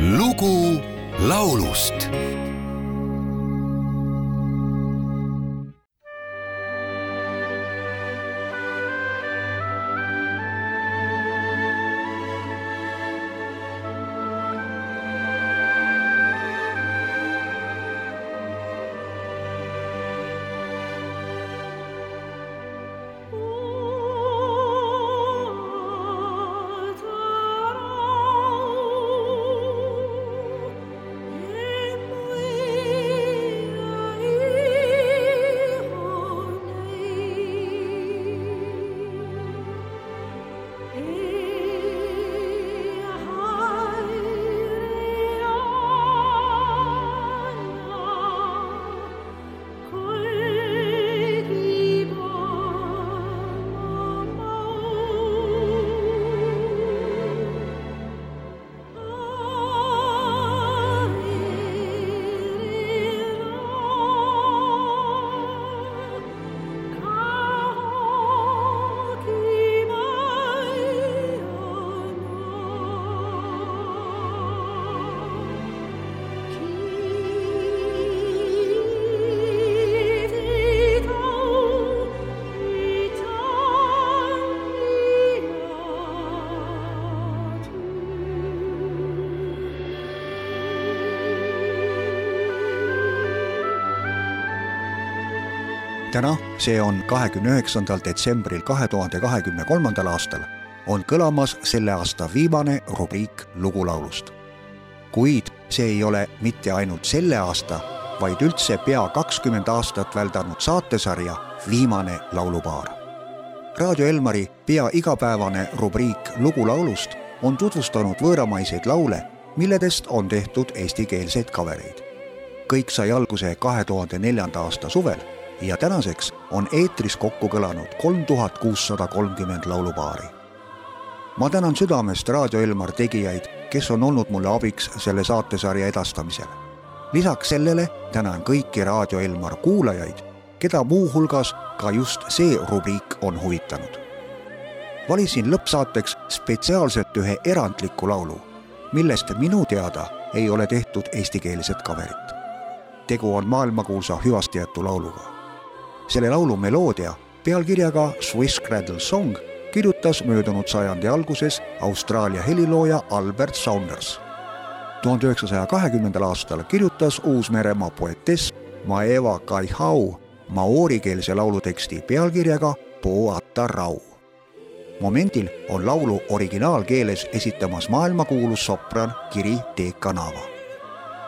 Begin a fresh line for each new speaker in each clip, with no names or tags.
lugu laulust
täna, see on kahekümne üheksandal detsembril kahe tuhande kahekümne kolmandal aastal, on kõlamas selle aasta viimane rubriik lugulaulust. kuid see ei ole mitte ainult selle aasta, vaid üldse pea kakskümmend aastat väldanud saatesarja viimane laulupaar. raadio Elmari pea igapäevane rubriik Lugulaulust on tutvustanud võõramaiseid laule, milledest on tehtud eestikeelseid kavereid. kõik sai alguse kahe tuhande neljanda aasta suvel ja tänaseks on eetris kokku kõlanud kolm tuhat kuussada kolmkümmend laulupaari. ma tänan südamest Raadio Elmar tegijaid, kes on olnud mulle abiks selle saatesarja edastamisel. lisaks sellele tänan kõiki Raadio Elmar kuulajaid, keda muuhulgas ka just see rubriik on huvitanud. valisin lõppsaateks spetsiaalselt ühe erandliku laulu, millest minu teada ei ole tehtud eestikeelset kaverit. tegu on maailmakuulsa hüvastijätu lauluga selle laulu meloodia pealkirjaga Swiss Cradle Song kirjutas möödunud sajandi alguses Austraalia helilooja Albert Saunders. tuhande üheksasaja kahekümnendal aastal kirjutas Uus-Meremaa poetess Maeva Kaihau maoorikeelse lauluteksti pealkirjaga Poata Rau. momendil on laulu originaalkeeles esitamas maailmakuulus sopran Kiri Tekanava.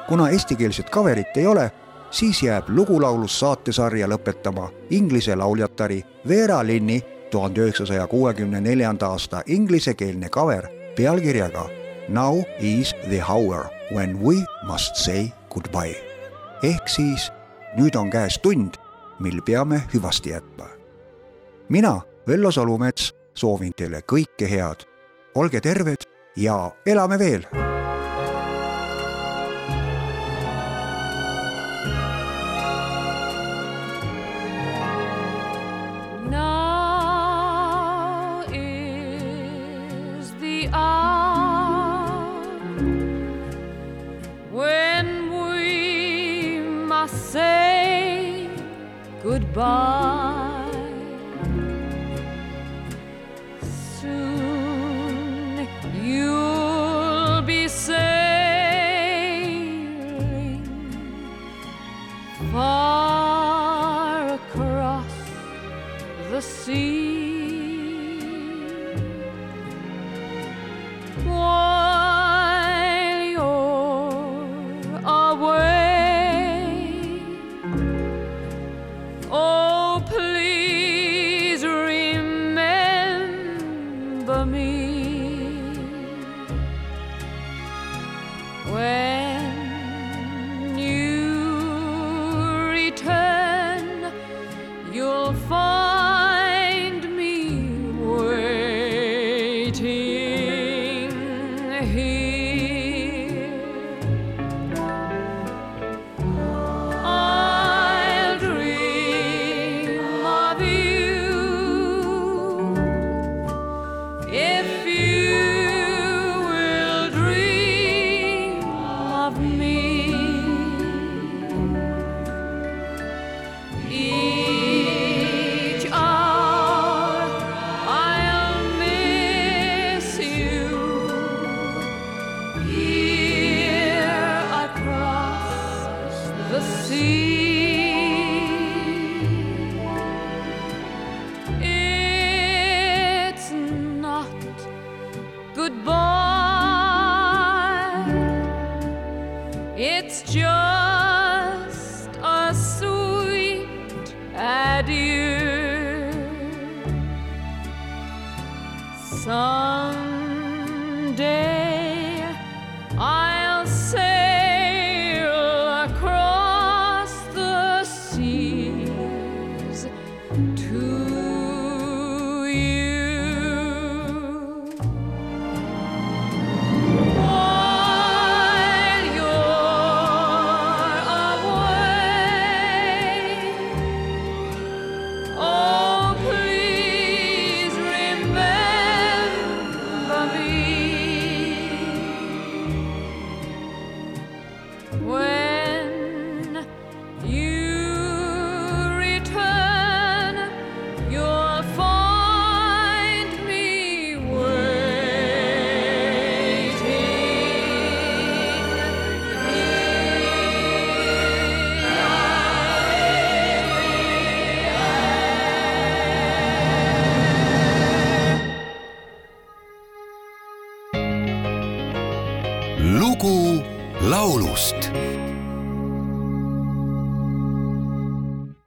kuna eestikeelset kaverit ei ole, siis jääb lugulaulus saatesarja lõpetama Inglise lauljatari Vera Linni tuhande üheksasaja kuuekümne neljanda aasta inglisekeelne kaver pealkirjaga Now is the hour when we must say goodbye. ehk siis nüüd on käes tund, mil peame hüvasti jätma. mina, Vello Salumets, soovin teile kõike head. olge terved ja elame veel
goodbye. Soon you'll be sailing far across the sea. do
lugu laulust